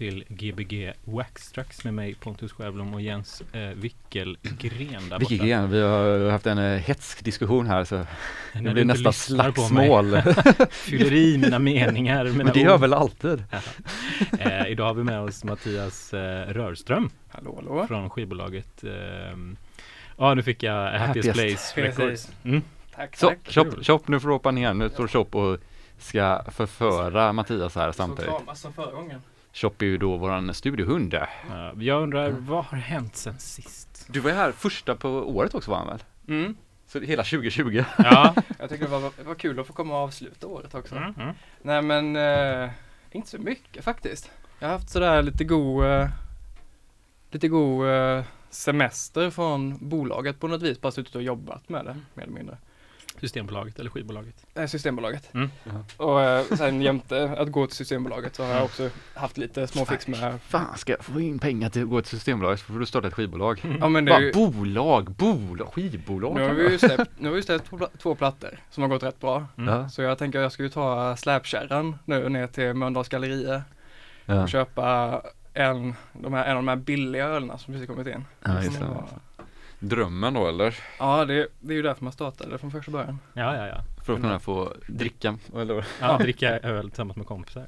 Till Gbg Waxtrax med mig Pontus Sjöblom och Jens eh, Wickelgren där Vilket borta. gren, vi har haft en eh, hetsk diskussion här så När det blir nästan slagsmål. Fyller i mina meningar, mina Men det gör väl alltid? eh, Idag har vi med oss Mattias eh, Rörström Hallå, hallå. från skivbolaget eh, Ja, nu fick jag Happiest, Happiest. Place Records. Mm. Tack, Så, tack. Chop, Chop, nu får du hoppa ner. Nu står Chop och ska förföra Mattias här Så samtidigt. kramas som förra gången. Chop är ju då våran studiohund. Eh, jag undrar, vad har hänt sen sist? Du var ju här första på året också var han väl? Mm. Så hela 2020. Ja. Jag tycker det var, det var kul att få komma och avsluta året också. Mm, mm. Nej men, eh, inte så mycket faktiskt. Jag har haft sådär lite god, eh, lite god eh, semester från bolaget på något vis. Bara suttit och jobbat med det, mer eller mindre. Systembolaget eller skivbolaget? Eh, Systembolaget. Mm. Och eh, sen jämte att gå till Systembolaget så har jag också haft lite småfix med Fan, ska jag få in pengar till att gå till Systembolaget så får du starta ett skivbolag. Ja men det är ju, bolag, bolag, skivbolag. nu har vi ju släppt, nu har vi släppt två, pla- två plattor som har gått rätt bra. Mm. Så jag tänker att jag ska ju ta släpkärran nu ner till Mölndals galleria ja. och köpa en, de här, en av de här billiga ölerna som precis kommit in. ja just Som det. Drömmen då eller? Ja, det, det är ju därför man startade från första början. Ja, ja, ja. För att kunna få dricka, eller? ja dricka öl tillsammans med kompisar.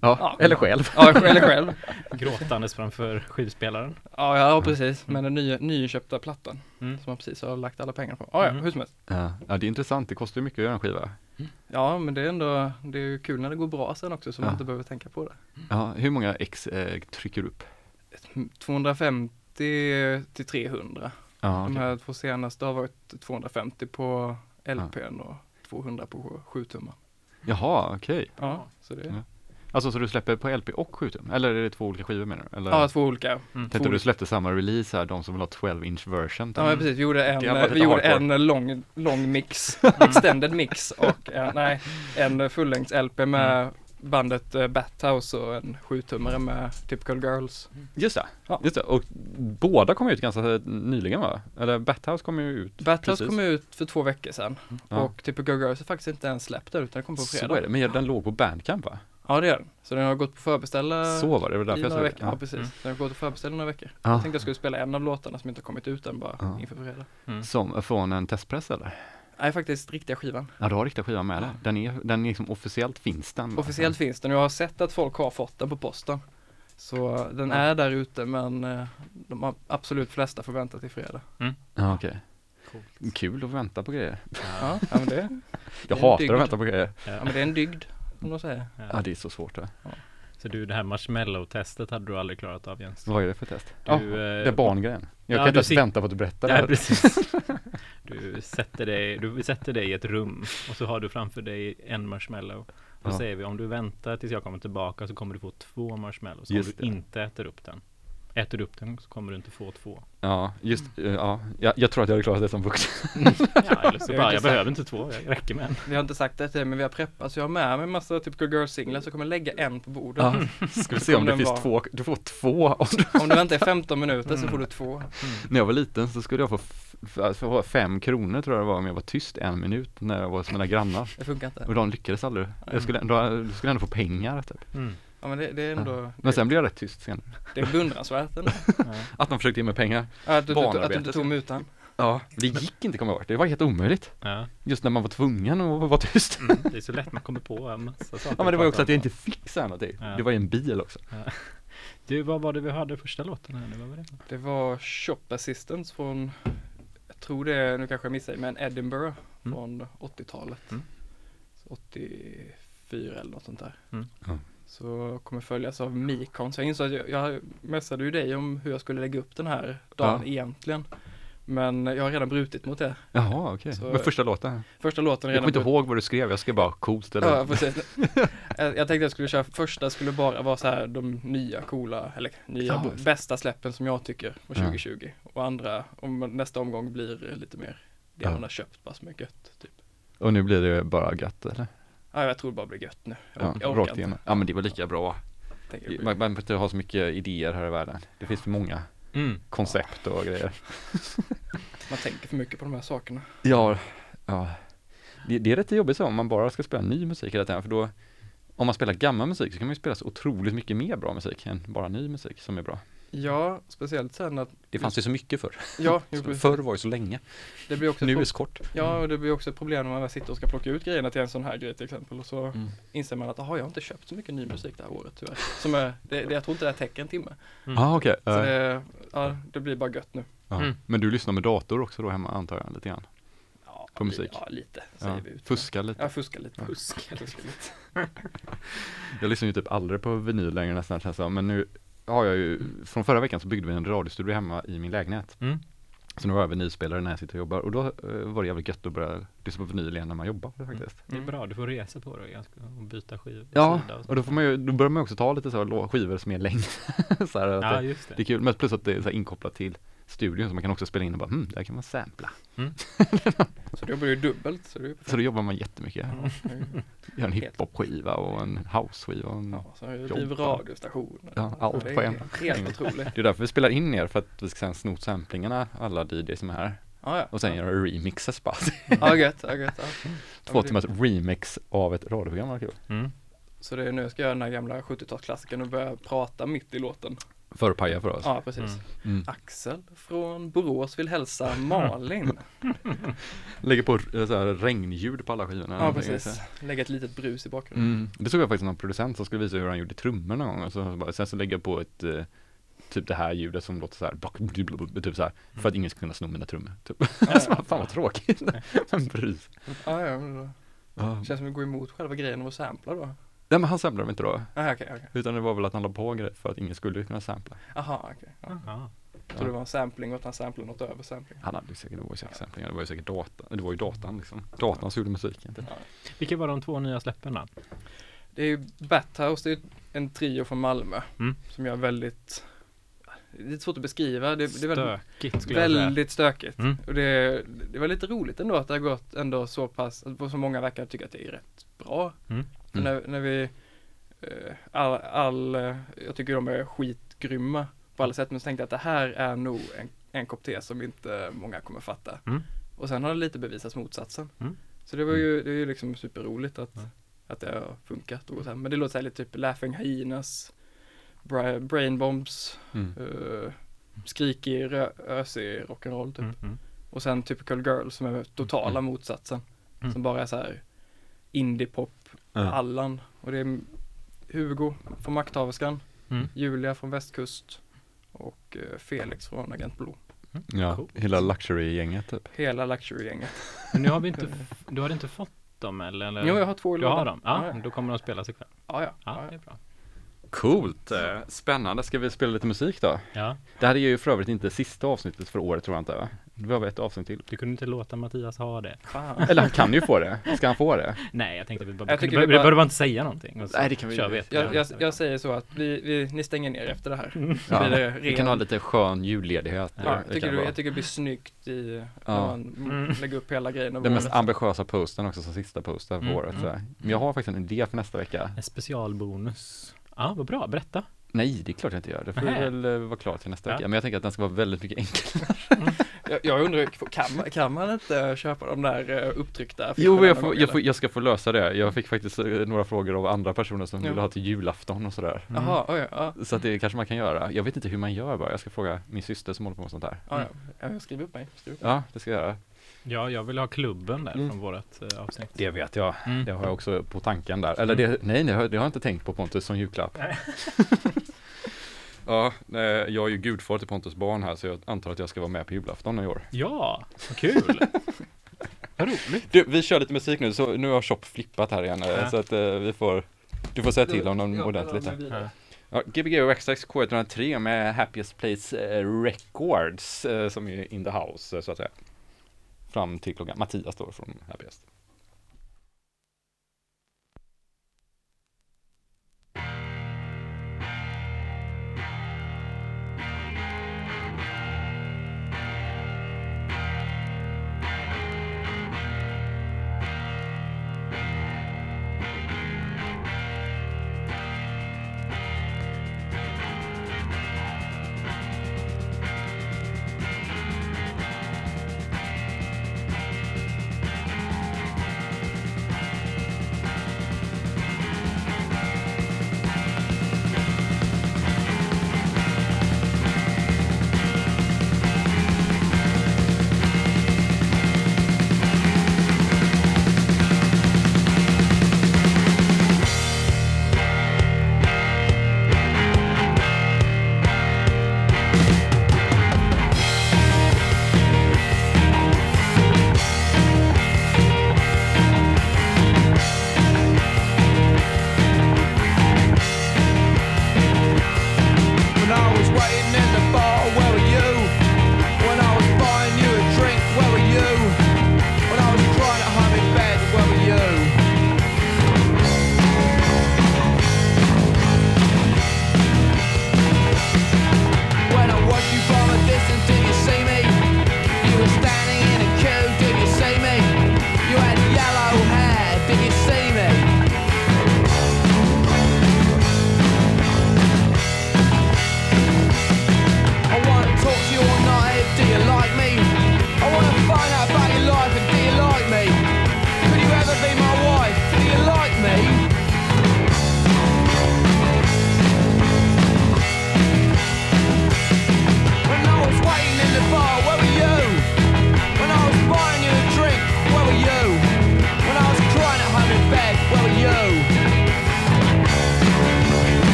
Ja, Ja. eller själv. Ja, eller själv. Gråtandes framför skivspelaren. Ja, ja precis. Men den nya, nyinköpta plattan Mm. som man precis har lagt alla pengar på. Ja, ja, Mm. hur som helst. Ja, ja, det är intressant. Det kostar ju mycket att göra en skiva. Ja, men det är ändå, det är ju kul när det går bra sen också så man Ja. inte behöver tänka på det. Ja, hur många ex eh, trycker du upp? 250 till 300. Ja, De okej. här två senaste har varit 250 på LPn och 200 på 7 tummar. Jaha, okej. Ja, så det Ja. Alltså så du släpper på LP och 7 tum? Eller är det två olika skivor menar du? Eller? Ja, två olika. Mm. Tänkte du släppte samma release här, de som vill ha 12 inch version? Ja, men precis. Vi gjorde en, vi gjorde hardcore. en lång, lång mix, extended mix och eh, nej, en fullängds LP med bandet uh, Bathouse och en 7-tummare med Typical Girls. Just det, Ja. just det. Och båda kom ut ganska nyligen va? Eller Bathouse kom ju ut Bathouse precis. kom ut för två veckor sedan Ja. och Typical Girls är faktiskt inte ens släppt där utan det kom på Så fredag. är det, men den låg på Bandcamp va? Ja, det är den. Så den har gått på förbeställa Så var det, det var därför jag såg veckor. Ja, Ja. precis. Mm. Den har gått på förbeställa några veckor. Ja. Jag tänkte jag skulle spela en av låtarna som inte har kommit ut än bara Ja. inför fredag. Mm. Som från en testpress eller? Nej, faktiskt riktiga skivan. Ja, du har riktiga skivan med dig. Den är, den är liksom officiellt finns den. Officiellt finns den och jag har sett att folk har fått den på posten. Så den är där ute men eh, de har absolut flesta får vänta till fredag. Ja, okej. Coolt. Kul att vänta på grejer. Ja, ja, men, det, Jag Det hatar dygd. att vänta på grejer. ja men det är en dygd, som de säger. Ja, Ja. det är så svårt det. Så du, det här marshmallow-testet hade du aldrig klarat av Jens? Vad är det för test? Du, ja, eh, det är barngrejen. Jag ja, kan inte ens vänta på att du berättar det här. precis. Du sätter, dig, du sätter dig i ett rum och så har du framför dig en marshmallow. Då Ja. säger vi om du väntar tills jag kommer tillbaka så kommer du få två marshmallows. Om du inte äter upp den. Äter du upp den så kommer du inte få två. Ja, just, eh, ja. Jag, jag tror att jag hade klarat det som vuxen. Ja, eller så bara, jag intressant. behöver inte två, jag räcker med en. Vi har inte sagt det till men vi har preppat så jag har med mig en massa Typical Girls-singlar så jag kommer lägga en på bordet. Ja. Ska vi se om Om det finns var- två, du får två. Om du, Om du väntar i 15 minuter så Mm. får du två. när jag var liten så skulle jag få, f- f- få fem kronor tror jag det var om jag var tyst en minut när jag var hos mina grannar. Det funkar inte. Och de lyckades aldrig. Jag skulle, då, då skulle jag ändå få pengar typ. Mm. Ja men det, det är ändå, Men sen blev jag rätt tyst sen. det är beundransvärt ändå. Ja. Att de försökte ge mig pengar. Ja, Att du, att du, att du inte tog mutan. Ja, det gick inte kommer jag ihåg. Det var helt omöjligt. Ja. Just när man var tvungen att vara tyst. Mm. Det är så lätt man kommer på en massa saker. Ja men det var ju också att jag inte fick säga någonting. Ja. Det var ju en bil också. Du, vad var det vi hörde första låten här nu? Vad var det? Det var Shop Assistance från, jag tror det är, nu kanske jag missar, men Edinburgh Mm. från 80-talet. Mm. Så 84 eller något sånt där. Mm. Ja. Så kommer följas av Mikon. Så jag insåg att jag, jag messade ju dig om hur jag skulle lägga upp den här dagen Ja. egentligen. Men jag har redan brutit mot det. Jaha okej. Så- Men första låten? Första låten är Jag redan kommer inte ihåg vad du skrev, jag skrev bara coolt eller? Ja, precis. jag, tänkte jag skulle köra, första skulle bara vara så här de nya coola, eller nya, Ja. bästa släppen som jag tycker på Ja. 2020. Och andra, om nästa omgång blir lite mer det Ja. man har köpt bara som är gött. Typ. Och nu blir det bara gött eller? Ja, jag tror det bara blir gött nu. Jag, Ja, jag orkar rakt inte. igenom. Ja men det var lika bra. Man behöver inte ha så mycket idéer här i världen. Det finns för många Mm. koncept och grejer. Man tänker för mycket på de här sakerna. Ja, ja. Det, det är rätt jobbigt så om man bara ska spela ny musik hela tiden för då om man spelar gammal musik så kan man ju spela så otroligt mycket mer bra musik än bara ny musik som är bra. Ja, speciellt sen att, Det fanns ju så mycket förr. ja. Förr var ju så länge. det blir också Nu är det kort. Ja, och det blir också ett problem när man väl sitter och ska plocka ut grejerna till en sån här grej till exempel och så Mm. inser man att, jaha, jag har inte köpt så mycket ny musik det här året tyvärr. Som är, det, det, jag tror inte det täcker en timme. Mm. Ah, okej. Så det, ja, det blir bara gött nu. Mm. Men du lyssnar med dator också då hemma antar jag lite grann? Ja, På musik. Ja, lite säger Ja. vi ut. Fuska lite. Ja, fuska lite. Fusk. Fuska lite. Jag lyssnar ju typ aldrig på vinyl längre nästan känns. Men nu har jag ju, från förra veckan så byggde vi en radiostudio hemma i min lägenhet. Mm. Så nu har jag vinylspelare när jag sitter och jobbar och då eh, var det jävligt gött att börja lyssna på vinyl igen när man jobbar faktiskt. Det är bra, du får resa på dig och byta skiv. Ja, så. och då får man ju, då börjar man också ta lite så här skivor som är längre. så här, Ja, det, just det är det. kul, men plus att det är inkopplat till studion så man kan också spela in och bara, hmm, där kan man sampla. Så då blir det dubbelt. Så det ju Så då jobbar man jättemycket. Det ju- Gör en hiphop-skiva och en house-skiva. Och en... Ja, så har driver radiostationer. Ja, allt det på en. Helt otroligt. Det är därför vi spelar in er, för att vi ska sen sno samplingarna, alla DJs som är här. Ja, ja. Och sen göra remixes bara. Ja, gött, ja, gött. Ja. Två det- timmars remix av ett radioprogram, vad kul. Mm. Så det är nu jag ska göra den här gamla 70-talsklassikern och börja prata mitt i låten. Förpaja för oss. Ja, precis. Mm. Mm. Axel från Borås vill hälsa Malin. Lägger på eh, så här regnljud på alla skivorna. Ja, precis. Lägga ett litet brus i bakgrunden. Mm. Det såg jag faktiskt någon producent som skulle visa hur han gjorde trummor någon gång. Och så bara, sen så lägger jag på ett eh, Typ det här ljudet som låter så här, typ så här För att ingen ska kunna sno mina trummor typ. Ja, så, bara, fan vad tråkigt. Men brus. Ja, ja, men då. Ja. Känns som att vi går emot själva grejen att sampla då. Nej men han samlade dem inte då. Ah, okej, okej. Utan det var väl att han la på grejer för att ingen skulle kunna sampla. Aha, okej. Ja. Aha. Så det var en sampling och att han samplade något över sampling. Han hade säkert, det var ju säkert samplingar, det var ju säkert data, det var ju datan liksom. Datan som gjorde musiken. Typ. Vilka var de två nya släppen då? Det är ju Bathouse, det är en trio från Malmö Mm. som gör väldigt det är lite svårt att beskriva. Det, det är väldigt, Stökigt väldigt stökigt. Mm. Och det, det var lite roligt ändå att det har gått ändå så pass, att så många verkar tycka att det är rätt bra. Mm. För När, när vi, eh, all, all, eh, jag tycker de är skitgrymma på alla sätt, men så tänkte jag att det här är nog en, en kopp te som inte många kommer fatta. Mm. Och sen har det lite bevisats motsatsen. Mm. Så det var ju, det är ju liksom superroligt att, att det har funkat. Och så här. Men det låter så här lite typ Laughing Hyenas, Bra- Brain Bombs, Mm. uh, skrikig, rö- ösig rock'n'roll typ. Mm, mm. Och sen Typical Girl som är totala Mm. motsatsen. Mm. Som bara är så här indie-pop, Ja. Allan. Och det är Hugo från Makthaverskan, Mm. Julia från Västkust och eh, Felix från Agent Blå. Ja, Coolt. hela luxury-gänget typ. Hela Luxury-gänget. Men nu har vi inte, du har inte fått dem eller? eller? Jo, jag har två i Du har lådan. dem? Ja, ja. då kommer de spelas ikväll. ja, ja. Ja, ja, det är bra. Coolt! eh, Spännande, ska vi spela lite musik då? Ja, Det här är ju för övrigt inte sista avsnittet för året tror jag inte va? Vi har väl ett avsnitt till. du kunde inte låta Mattias ha det. Fan. Eller han kan ju få det, ska han få det? Nej, jag tänkte vi bara, Jag vi kunde, vi vi bara- behöver bara inte säga någonting. och så Nej, det kan vi- kör vi Jag, jag, jag säger så att vi, vi, ni stänger ner efter det här. Ja, blir det vi kan ha lite skön julledighet. Ja, Det jag, tycker du, jag tycker det blir snyggt i, Ja. när man Mm. lägger upp hela grejen. Den mest ambitiösa posten också som sista posten för Mm, året. mm, så. Men jag har faktiskt en idé för nästa vecka. En specialbonus. Ja, vad bra. Berätta. Nej, det är klart jag inte gör. Det får väl eh, vara klart till nästa Ja. vecka. Men jag tänker att den ska vara väldigt mycket enklare. Jag, jag undrar, kan man, kan man inte köpa de där uh, upptryckta Jo, jag får, gång, jag, får, jag ska få lösa det. Jag fick faktiskt eh, några frågor av andra personer som Ja. ville ha till julafton och sådär. Mm. Jaha, oj, ja. Så att det kanske man kan göra. Jag vet inte hur man gör bara. Jag ska fråga min syster som håller på med sånt här. Ja, ja. ja, jag skriver upp mig. Skriver upp. Ja, det ska jag göra. Ja, jag vill ha klubben där Mm. från vårat eh, avsnitt. Det vet jag. Mm. Det har jag också på tanken där. Eller det, nej, det har, det har jag inte tänkt på Pontus som julklapp. Ja, jag är ju gudfar till Pontus barn här så jag antar att jag ska vara med på julafton i år. Ja, vad kul. vad roligt. Du, vi kör lite musik nu, så nu har Chop flippat här igen. eh, Ja. Så att eh, vi får, du får säga till honom Ja, ordentligt. ja. Ja, Gbg och XX K103 med Happiest Place eh, Records eh, som är in the house så att säga. Fram till klockan, Mattias då från. Happiest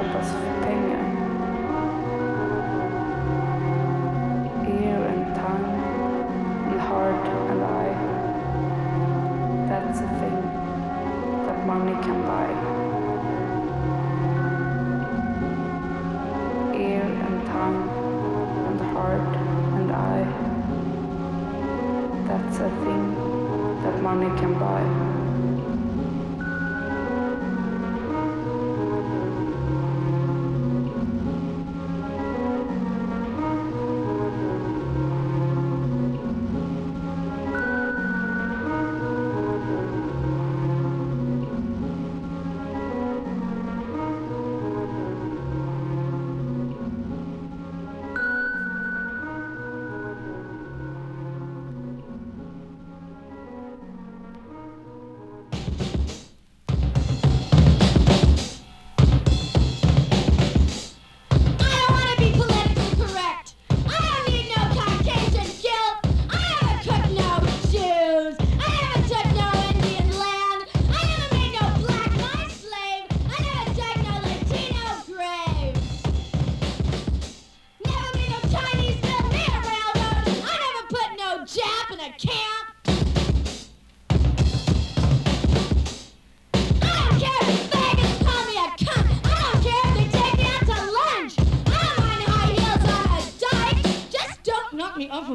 köpas för pengar. Ear and tongue and heart and eye. That's a thing that money can buy. Ear and tongue and heart and eye. That's a thing that money can buy.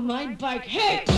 my bike. Hey!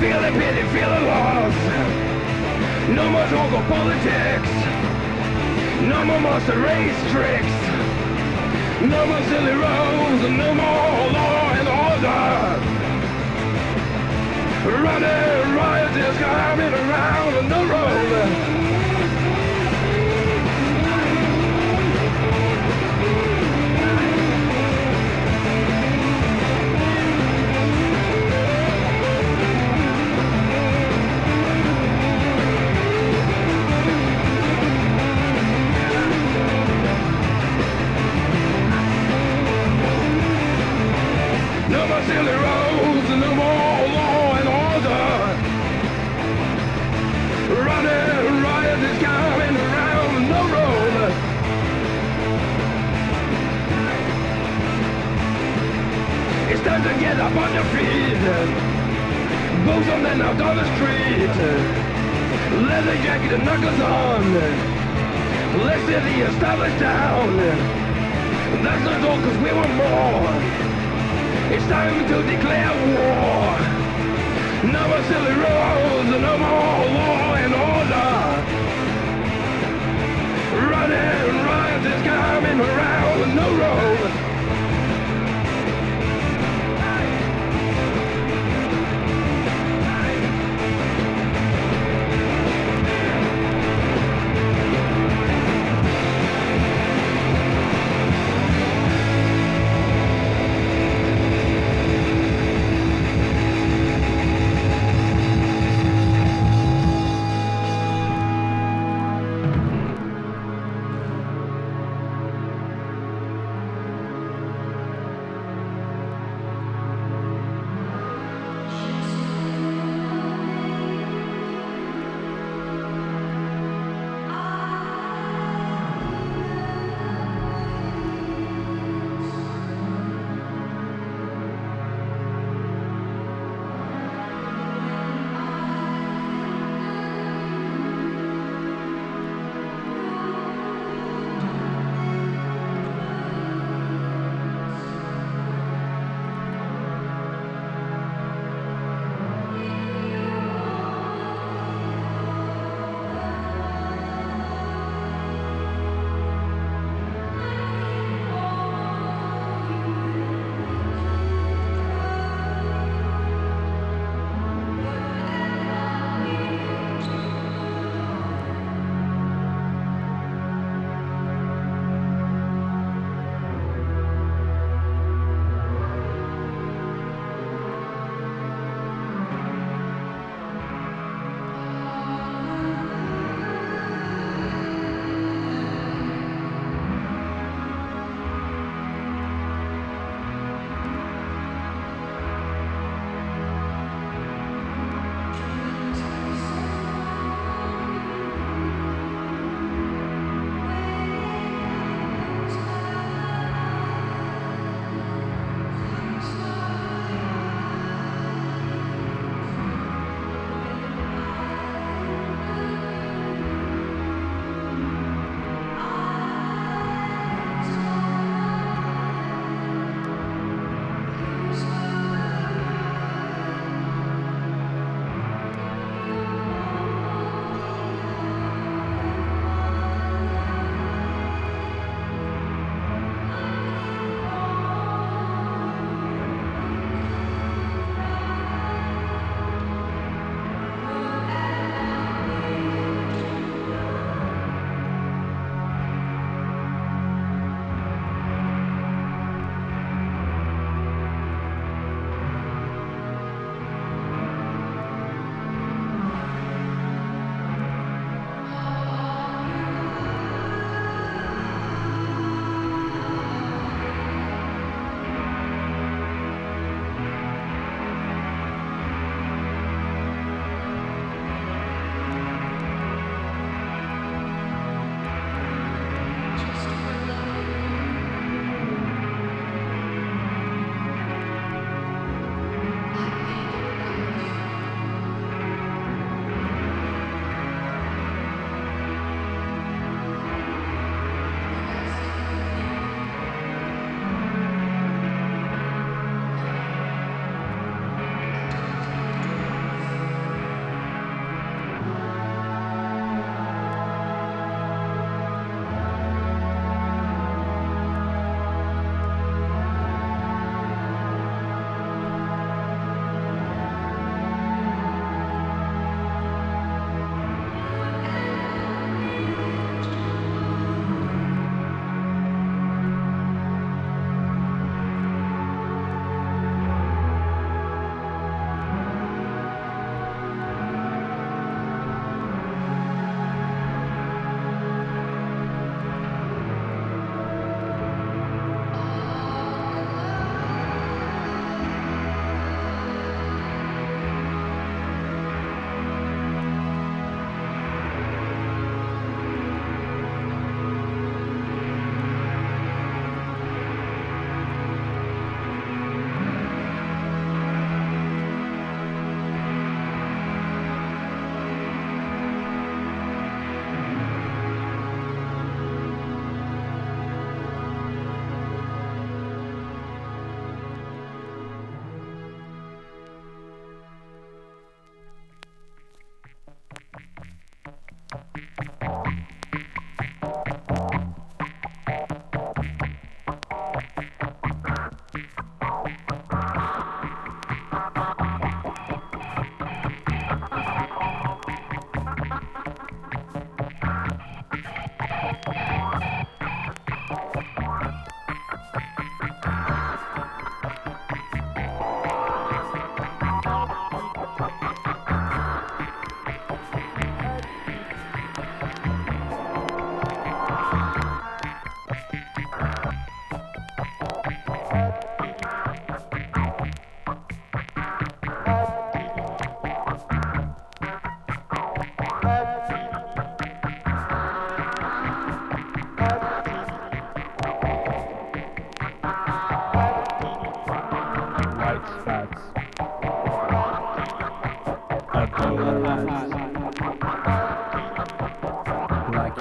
Feel the pity, feel the loss. No more of politics. No more monster race tricks. No more silly roads. No more law and order. Running riot is coming around the road. Time to get up on your feet. Boots on then out on the street. Leather jacket and knuckles on. Let's see the established town. That's not all cause we want more. It's time to declare war. No more silly roads, no more law and order. Running riot is coming around no road.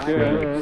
Good.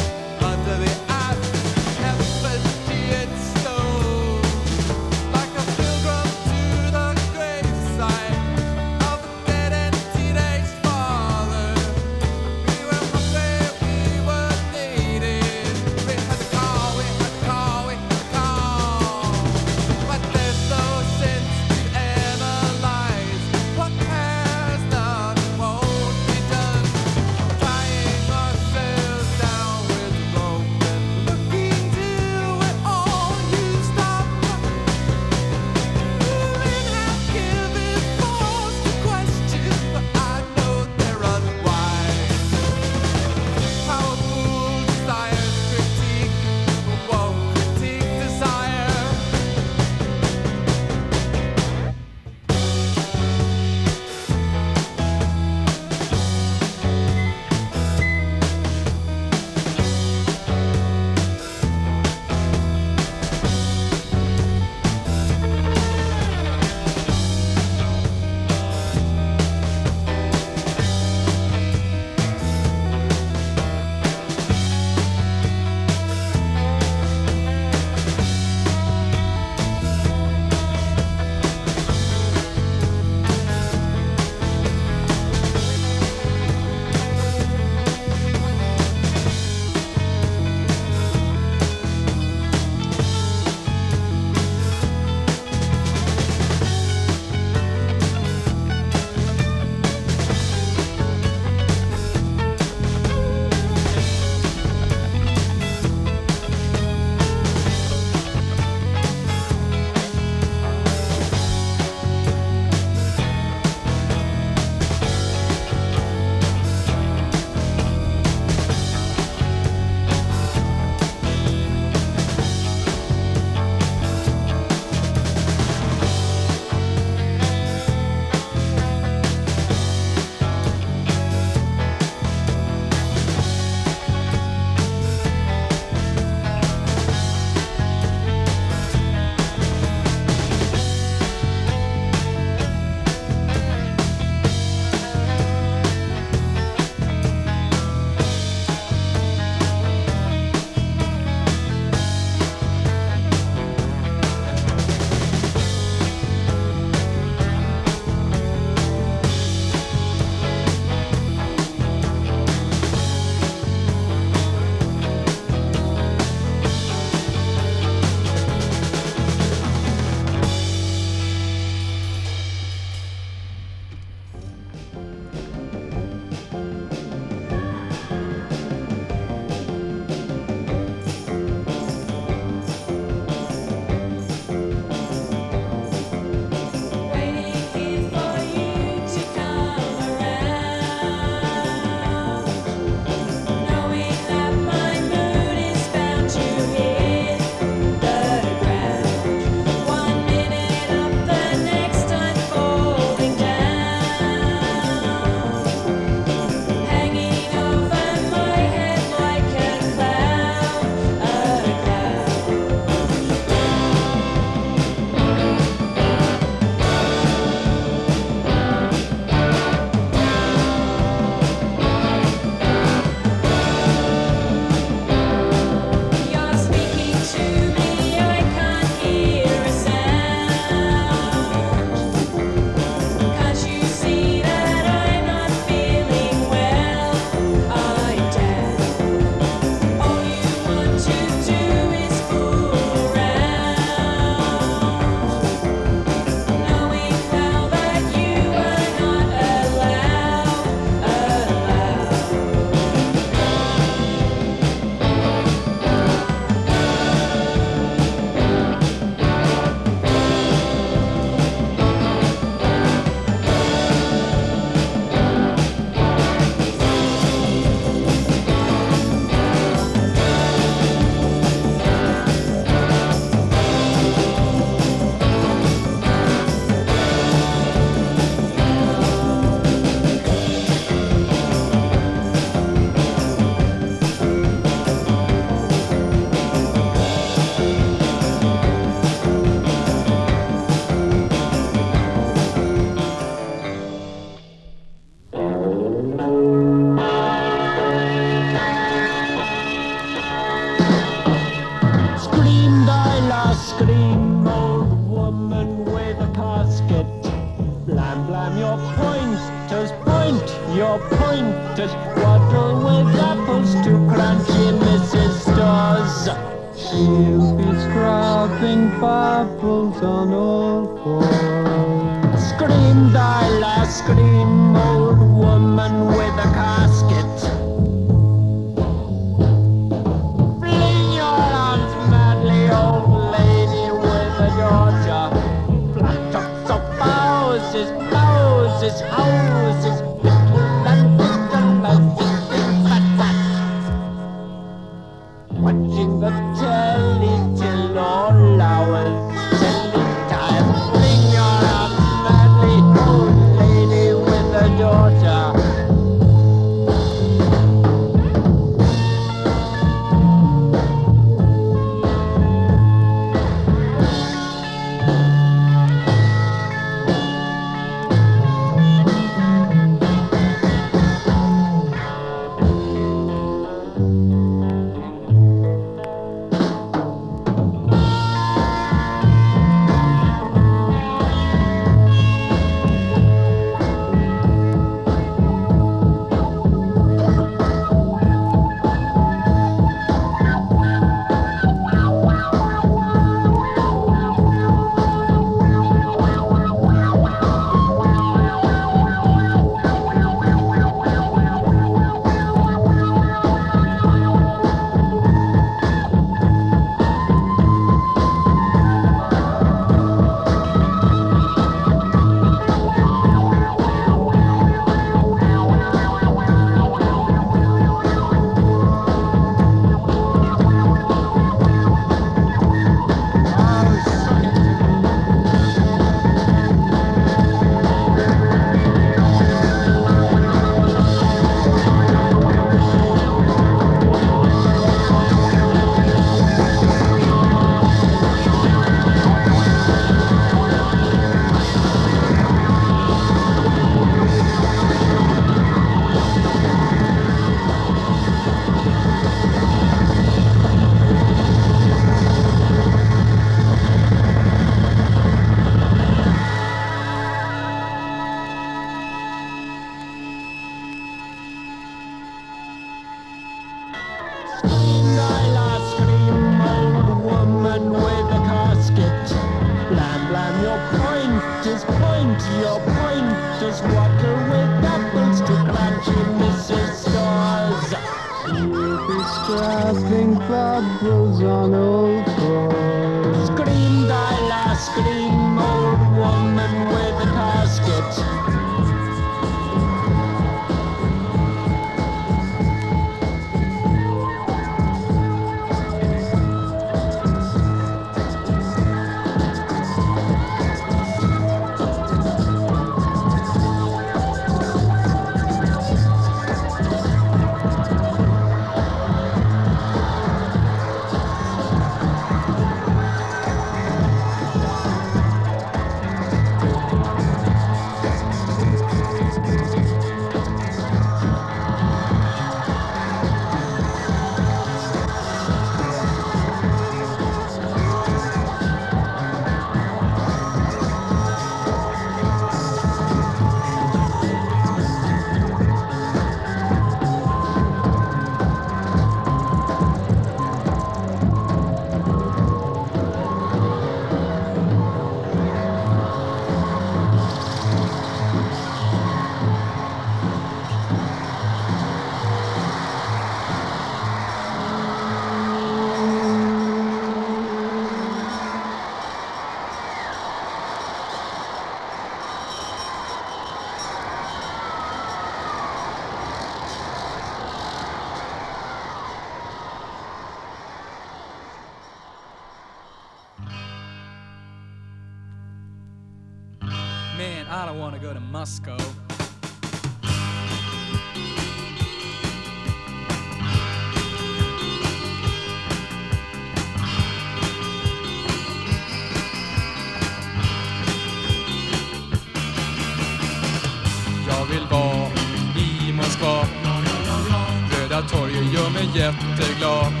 Jätteglad.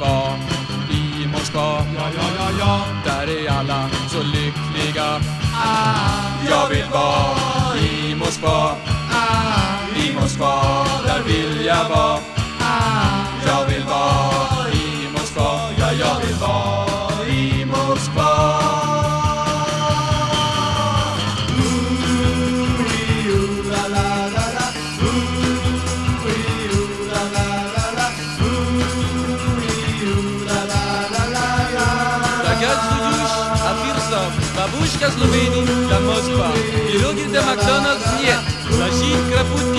Var i Moskva. Ja, ja, i Moskva. Där är alla så lyckliga. Ah, jag vill vara Словении, до Москва. Пироги до Макдональдс нет, ложить крапутки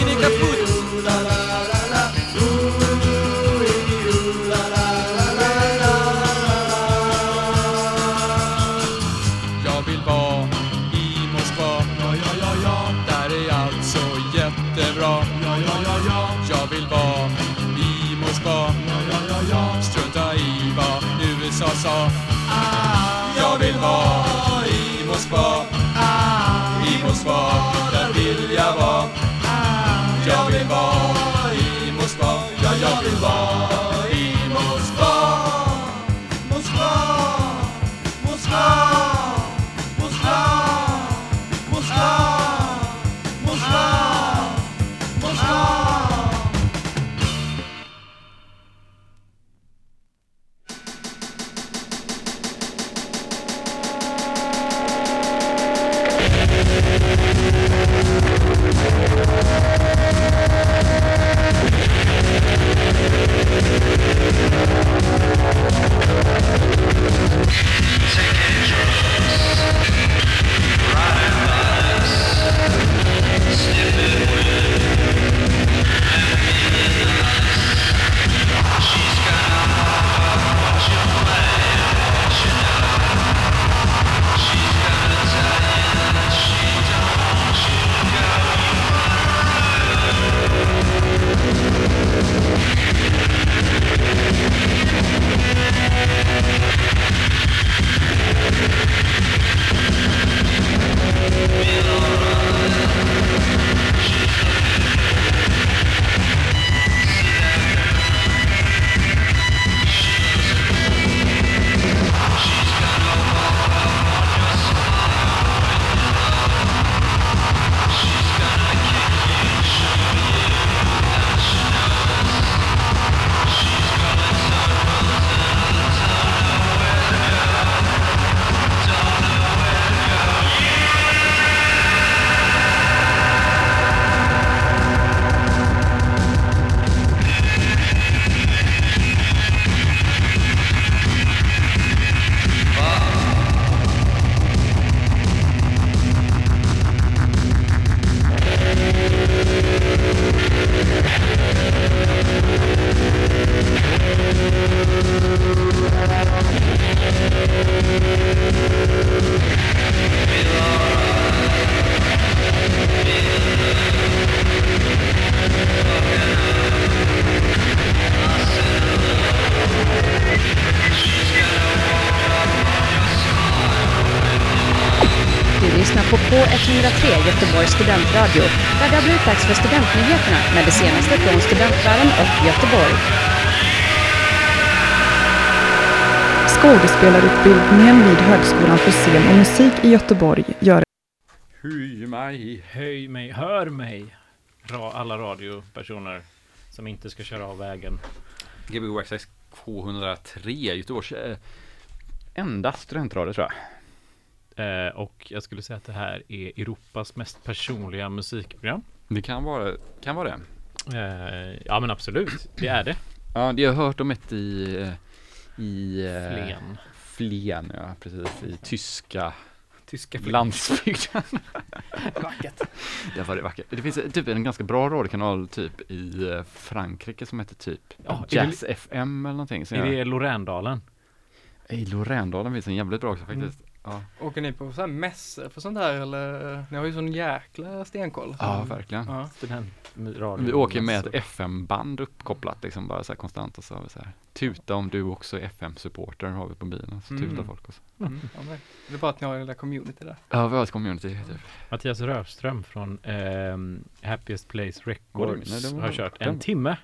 vill K103 Göteborgs studentradio, där det har blivit dags för studentnyheterna med det senaste från studentvärlden och Göteborg. Skådespelarutbildningen vid Högskolan för scen och musik i Göteborg gör Hy mig. Höj mig, hör mig! Ra, alla radiopersoner som inte ska köra av vägen. Gbg Access K103, Göteborgs eh, enda studentradio tror jag. Eh, och jag skulle säga att det här är Europas mest personliga musikprogram. Det kan vara, kan vara det. Eh, ja men absolut, det är det. Ja, det har jag hört om ett i, eh, i eh, Flen. Flen, ja precis, i tyska Tyska flick. landsbygden. Vackert. Där var det vackert. Det finns typ en ganska bra radiokanal typ i Frankrike som heter typ Ja, är det- Jazz FM eller någonting. Är jag- det Lorendalen? I Lorendalen finns en jävligt bra också faktiskt. Ja. Åker ni på så här mässor för sånt här eller? Ni har ju sån jäkla stenkoll. ja, verkligen. Ja. Studentradio. Vi åker med ett. FM-band uppkopplat liksom bara så här konstant och så har vi så här tuta om du också är FM-supporter har vi på bilen. Så Mm. tutar folk och så. Mm. Ja, men det är bara att ni har en lilla community där. Ja, vi har ett community typ. Mattias Rövström från ehm, Happiest Place Records nej, har kört en timme.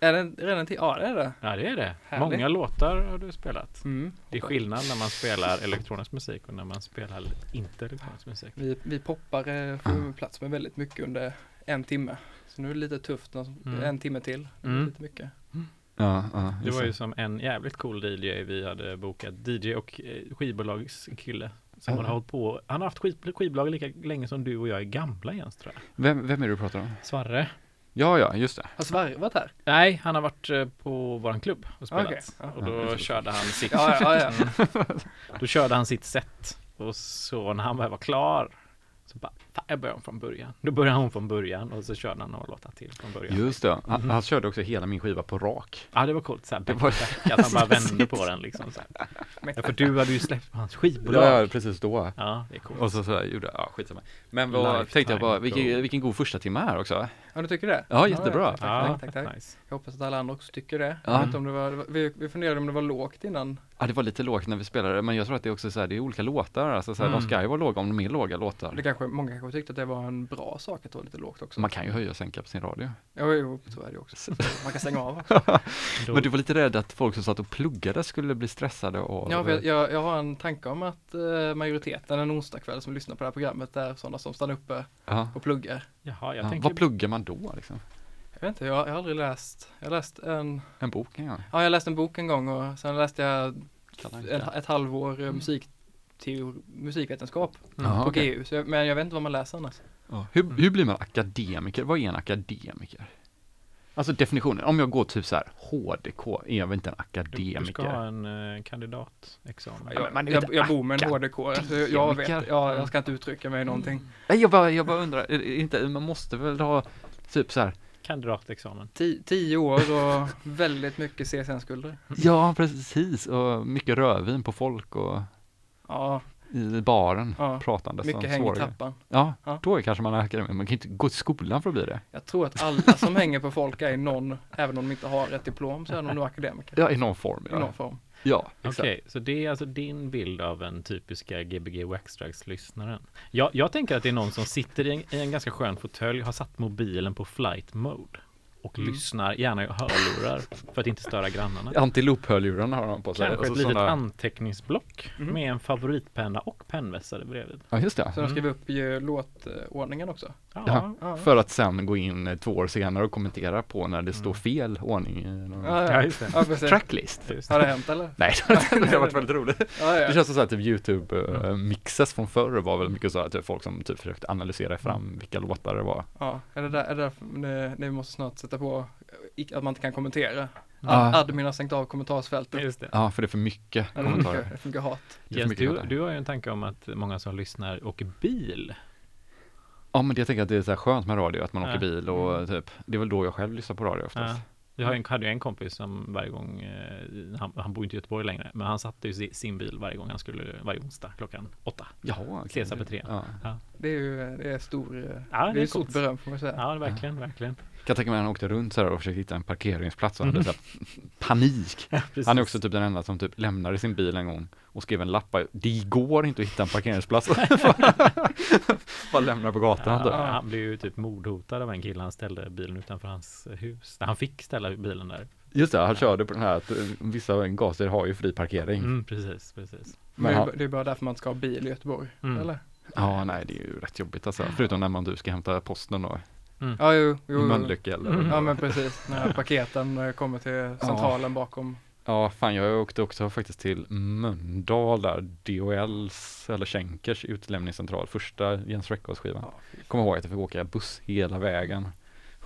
Är det redan till? Ja det är det. Ja, det är det. Härligt. Många låtar har du spelat. Mm. Det är skillnad när man spelar elektronisk musik och när man spelar inte elektronisk musik. Vi, vi poppar får plats med väldigt mycket under en timme. Så nu är det lite tufft, Mm. en timme till. Det Mm. lite mycket. Ja, ja, Det var ju som en jävligt cool DJ vi hade bokat. DJ och eh, skivbolagskille. Som Ja. har hållit på. Han har haft skiv, skivbolag lika länge som du och jag är gamla Jens tror jag. Vem, vem är det du pratar om? Svarre. Ja, ja, just det. Har Sverige varit här? Nej, han har varit eh, på våran klubb och spelat. Okej, ja. Och då körde han sitt Ja, ja, ja. Mm. Då körde han sitt set. Och så när han väl var klar så bara, fan jag börjar om från början. Då började hon från början och så körde han några låtar till från början. Just det. Han, Mhm. han körde också hela min skiva på rak. Ja det var coolt, såhär Det back var- back, att han bara vände på den liksom så här. Ja för du hade ju släppt på hans skivbolag. Ja, ja, precis då. Ja, det är coolt. Och så, så här, gjorde, ja skitsamma. Men vad Lifetime tänkte jag bara, vilken, vilken god första timme här också. Ja, du tycker det? Ja, jättebra. tack, tack, Ja, tack, tack, tack. nice. Jag hoppas att alla andra också tycker det. Ja. Jag vet inte om det var, vi, vi funderade om det var lågt innan. Ja, det var lite lågt när vi spelade, men jag tror att det är också så här, det är olika låtar, alltså så här, Mm. de ska ju vara låga om de är låga låtar. Det kanske, många kanske tyckte att det var en bra sak att det var lite lågt också. Man kan ju höja och sänka på sin radio. Jo, jo, så är det också. Man kan stänga av också. Men du var lite rädd att folk som satt och pluggade skulle bli stressade av Ja, jag, jag, jag har en tanke om att eh, majoriteten en onsdagkväll som lyssnar på det här programmet är sådana som stannar uppe ja. och pluggar. Jaha, jag Ja, tänker Vad pluggar man då liksom? Jag vet inte, jag, jag har aldrig läst, jag har läst en, En bok en gång? ja jag läste en bok en gång och sen läste jag en, ett halvår eh, musik, teori, musikvetenskap Jaha, på okej. GU, så jag, men jag vet inte vad man läser annars. Ja. Hur, hur blir man akademiker? Vad är en akademiker? Alltså definitionen, om jag går typ så här HDK, är jag väl inte en du, du akademiker? ska ha en eh, kandidatexamen. Ja, men Jag, jag, jag bor med en HDK, så jag, jag vet, akademiker. ja, jag ska inte uttrycka mig i någonting. Nej, jag bara, jag bara undrar, inte, man måste väl ha typ så här, Kandidatexamen. Ti, tio år och väldigt mycket CSN-skulder. ja precis, och mycket rödvin på folk och Ja, i baren, Ja, pratande mycket häng i trappan. Ja, Ja. då kanske man är akademiker, man kan inte gå till skolan för att bli det. Jag tror att alla som hänger på folk är i någon, även om de inte har ett diplom, så är de nog akademiker. Ja, i någon form. I Ja, någon form. Ja exakt. Okej, så det är alltså din bild av en typiska Gbg Waxtrax-lyssnaren. Jag, jag tänker att det är någon som sitter i en, i en ganska skön fåtölj, har satt mobilen på flight mode och Mm. lyssnar, gärna i hörlurar, för att inte störa grannarna. Antilophörlurarna har de på sig. Kanske ett så litet såna- anteckningsblock Mhm. med en favoritpenna och pennvässare bredvid. Ja, just det. Så de skriver upp ju låtordningen också. Ja, Ja, Ja. för att sen gå in eh, två år senare och kommentera på när det står Mm. fel ordning i någon Ja, ja, det. Tracklist. Just Har det. det hänt eller? Nej, det har varit väldigt roligt. Ja, ja. Det känns som så här, typ YouTube-mixes från förr var väl mycket så här, typ folk som typ försökte analysera Mm. fram vilka låtar det var. ja. Är det där, är det därför ni, ni måste snart sätta på i- att man inte kan kommentera? Ja. Admin har stängt av kommentarsfältet. Just det. Ja, för det är för mycket Ja, det kommentarer. funkar, det funkar hat. För Jens, mycket du, du har ju en tanke om att många som lyssnar åker bil. Ja, men jag tänker att det är så här skönt med radio, att man Ja. åker bil och typ, det är väl då jag själv lyssnar på radio oftast. Ja. Jag en, hade ju en kompis som varje gång, eh, han, han bor inte i Göteborg längre, men han satte ju si- sin bil varje gång han skulle, varje onsdag klockan åtta. Jaha, okej. Cesar Petrén. Ja. Det är ju det är stor, eh, Ja, det det är är stort beröm får man säga. Ja, verkligen, verkligen. Kan tänka mig att han åkte runt så här och försökte hitta en parkeringsplats och Mm. hade så här panik. Precis. Han är också typ den enda som typ lämnade sin bil en gång och skrev en lapp. Det går inte att hitta en parkeringsplats. Bara lämnar på gatan. typ. Ja, han blev ju typ mordhotad av en kille. Han ställde bilen utanför hans hus. Han fick ställa bilen där. Just det, han körde på den här att eh, vissa gaser har ju fri parkering. Mm, precis, precis. Men han, är, det är bara därför man ska ha bil i Göteborg, Mm. eller? ja, nej, det är ju rätt jobbigt alltså. Förutom när man du ska hämta posten då. Ja, jo, I jo. jo. Mölnlycke eller Mm. Ja, men precis. När paketen eh, kommer till centralen bakom. Ja, fan jag åkte också faktiskt till Mölndal där, DHLs eller Schenkers utlämningscentral, första Jens Records skivan. Ja. Kommer ihåg att jag fick åka buss hela vägen.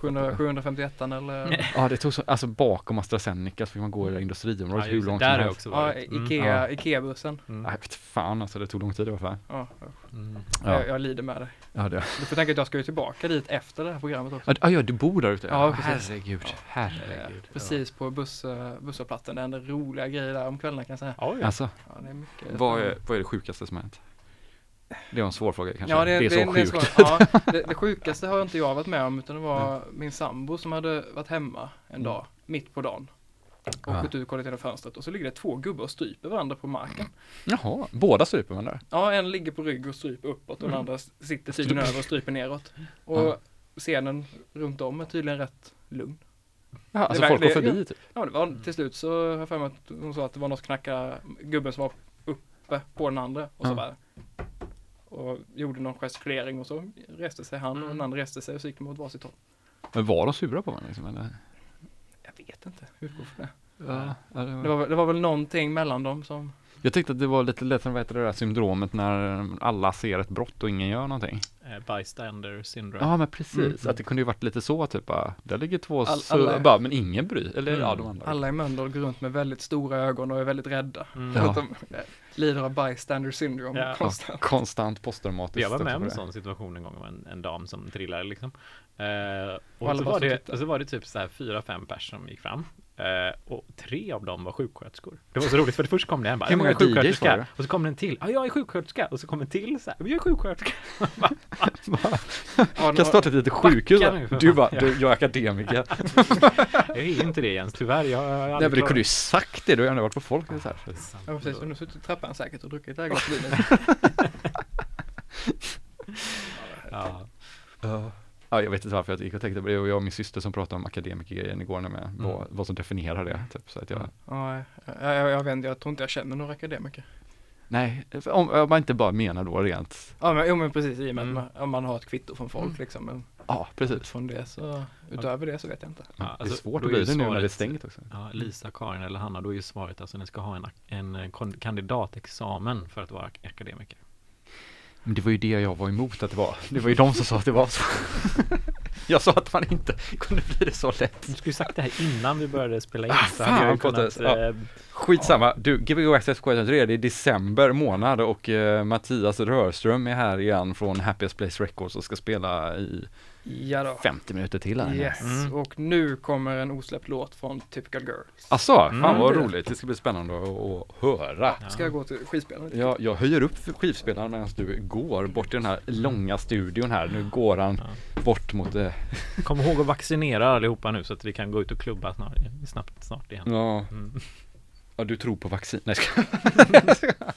700, 751 eller? Ja, det tog så, alltså bakom AstraZeneca så fick man gå i det industriområdet Ja, hur långt Där som helst. också Ja. Mm. Ikea, Ja. Ikea-bussen. Mm. Nej, vet fan alltså, det tog lång tid i alla fall. Ja, Mm. Ja, jag, jag lider med dig. ja, det. Du får tänka att jag ska ju tillbaka dit efter det här programmet också. Ja, ja, du bor där ute? Ja, precis. herregud, herregud. Eh, Precis på buss, eh, busshållplatsen. Det händer roliga grejer där om kvällarna kan jag säga. Oj, Alltså, Ja, det är mycket vad är, vad är det sjukaste som har hänt? Det var en svår fråga kanske. Ja, det, är det, så det är sjukt. svårt. Ja, det, det sjukaste har inte jag varit med om utan det var min sambo som hade varit hemma en dag, mitt på dagen. Och Ja. gått ut och kollat genom fönstret och så ligger det två gubbar och stryper varandra på marken. Jaha, båda stryper man där? Ja, en ligger på rygg och stryper uppåt och den andra sitter tydligen över och stryper neråt. Och Ja. scenen runt om är tydligen rätt lugn. Ja, alltså Det folk går förbi typ? Ja, det var till slut så har jag för mig att hon sa att det var något som knackade gubben som var uppe på den andra och så Ja. bara och gjorde någon gestikulering och så reste sig han och den andra reste sig och så gick de åt varsitt håll. Men var de sura på varandra liksom, eller? Jag vet inte, utgår från det. Ja, ja, det Det var... det var väl någonting mellan dem som Jag tyckte att det var lite lätt som vad heter det där syndromet när alla ser ett brott och ingen gör någonting. Eh, bystander syndrome. Ja men precis, Mm. att det kunde ju varit lite så typ bara, där ligger två All- så, alla- bara, men ingen bryr, eller ja Mm. de andra. alla i Mölndal går runt med väldigt stora ögon och är väldigt rädda. Mm. Ja. de lider av bystander syndrome Ja. konstant. Konstant posttraumatiskt. Jag var med om en sån situation en gång med en, en dam som trillade liksom. Eh, Och och, så var det, och så var det typ så här fyra, fem personer som gick fram. Eh, och tre av dem var sjuksköterskor. Det var så roligt för det först kom det en bara, Hur många "Jag är sjuksköterska?" Och så kom det en till, ja jag är sjuksköterska. Och så kom en till så här, jag är sjuksköterska. Ja, det Kan var- starta ett litet sjukhus. Du bara, Ja. du, jag är akademiker. jag är inte det Jens, tyvärr. Jag, jag Nej men du kunde ju sagt det, du har ju ändå varit på folk så här. Ja precis, och nu suttit i trappan säkert och druckit det här glas vin. Ja. Ja, jag vet inte varför jag gick och tänkte på det och jag och min syster som pratade om akademikergrejen igår med Mm. vad, vad som definierar det. Typ, så att jag, Ja, jag, jag, jag vet jag tror inte jag känner några akademiker. nej, om, om man inte bara menar då rent, Ja men, jo, men precis i och med Mm. att man, om man har ett kvitto från folk liksom. Men ja precis. från det så, utöver det så vet jag inte. Ja, det är alltså, svårt att bli det nu när det är stängt också. Ja, Lisa, Karin eller Hanna, då är ju svaret alltså ni ska ha en, en kandidatexamen för att vara ak- akademiker. Men det var ju det jag var emot att det var. Det var ju de som sa att det var så. Jag sa att man inte kunde bli det så lätt. Du skulle ju sagt det här innan vi började spela in. Ah, så hade jag fan, kunnat. Ja. eh, Skitsamma, du, Gbg Access Question 3, det är december månad och eh, Mattias Rörström är här igen från Happiest Place Records och ska spela i Ja då. 50 minuter till här. Yes, Mm. och nu kommer en osläppt låt från Typical Girls. Asså, fan Mm. vad roligt, det ska bli spännande att, att höra. Ska jag gå till skivspelaren? Ja, jag höjer upp skivspelaren medan du går bort till den här långa studion här. Nu går han bort mot det. Kom ihåg att vaccinera allihopa nu så att vi kan gå ut och klubba snart, snabbt snart igen. Ja, Mm. ja du tror på vaccin. Nej, ska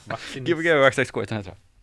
Vaccinist. Gbg Access Question heter det. Thank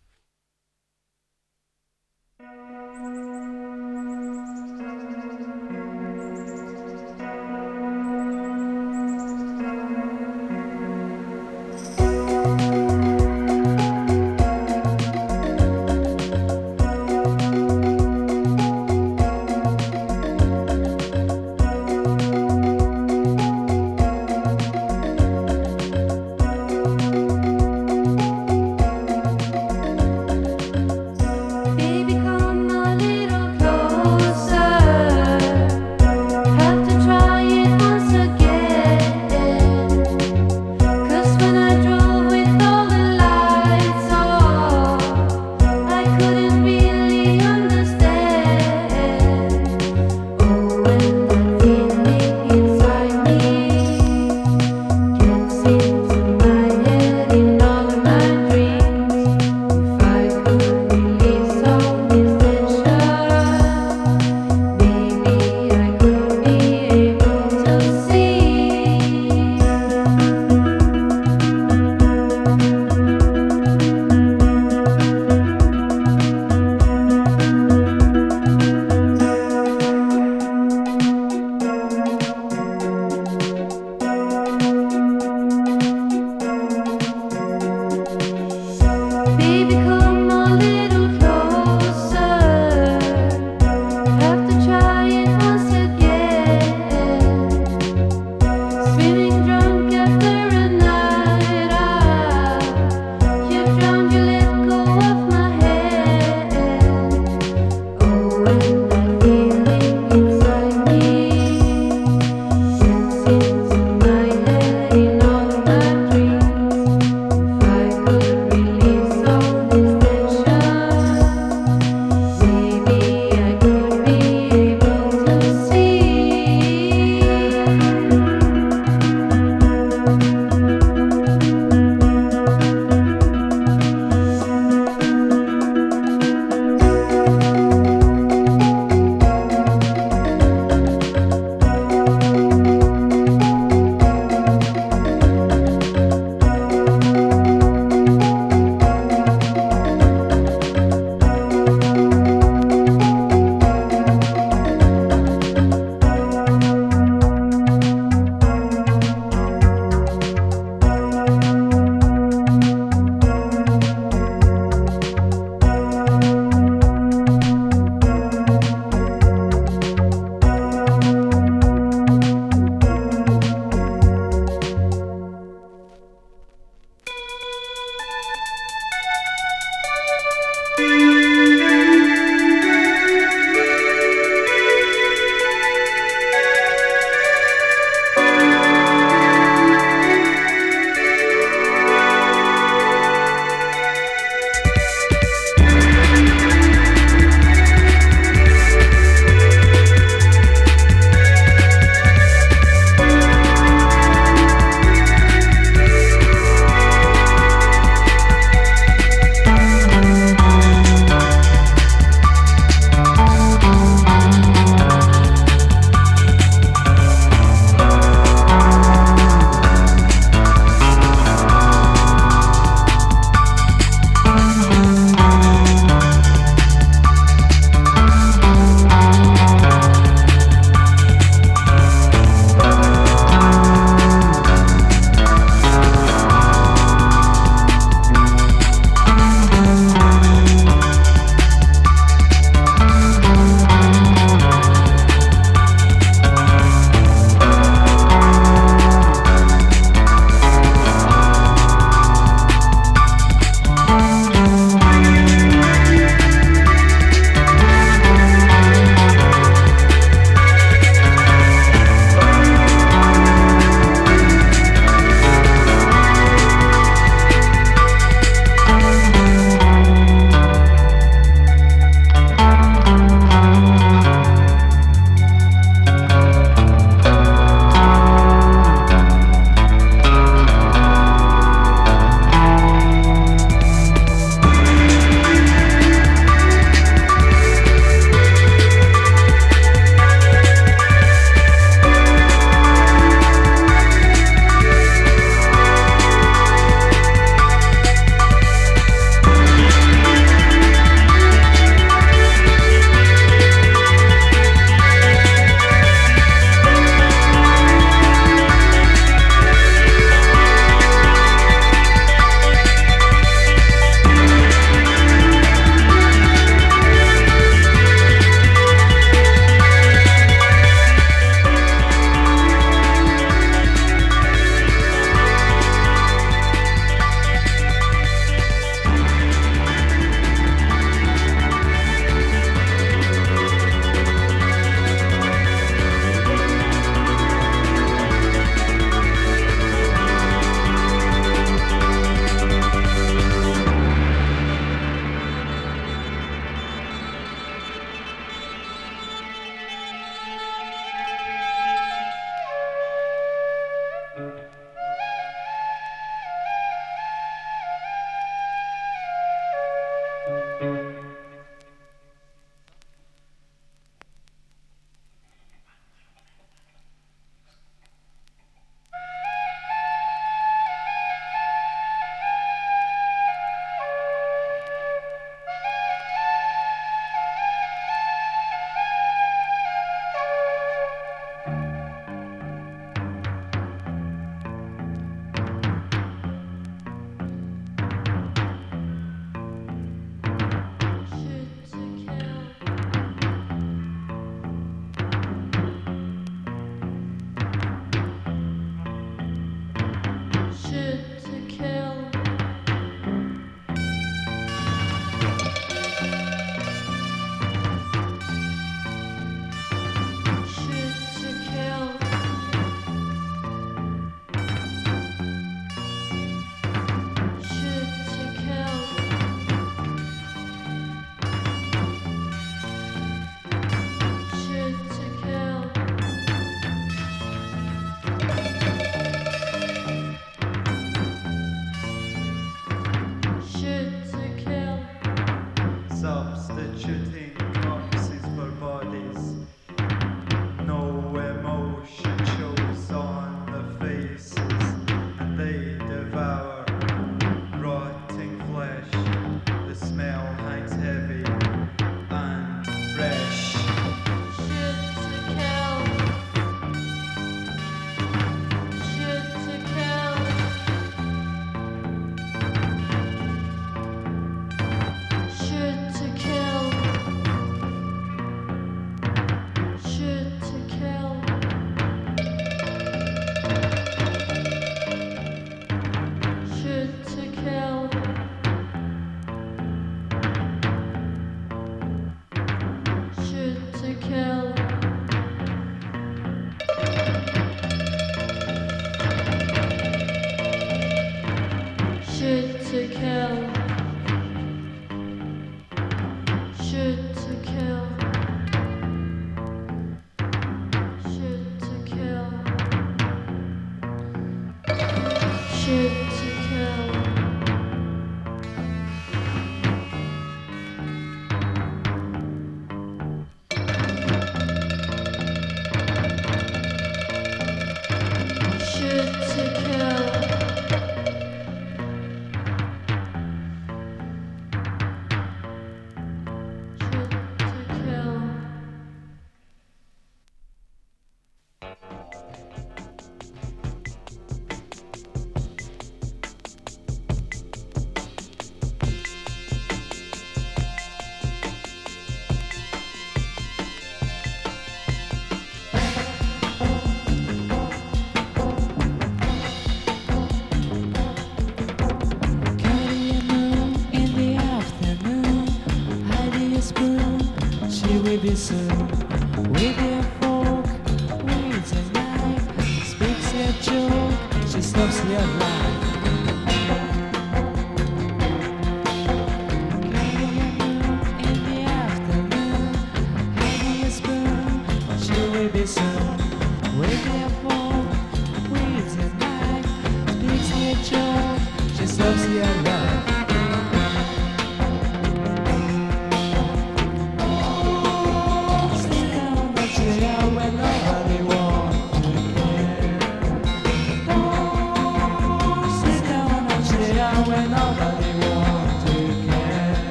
kisses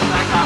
Back up!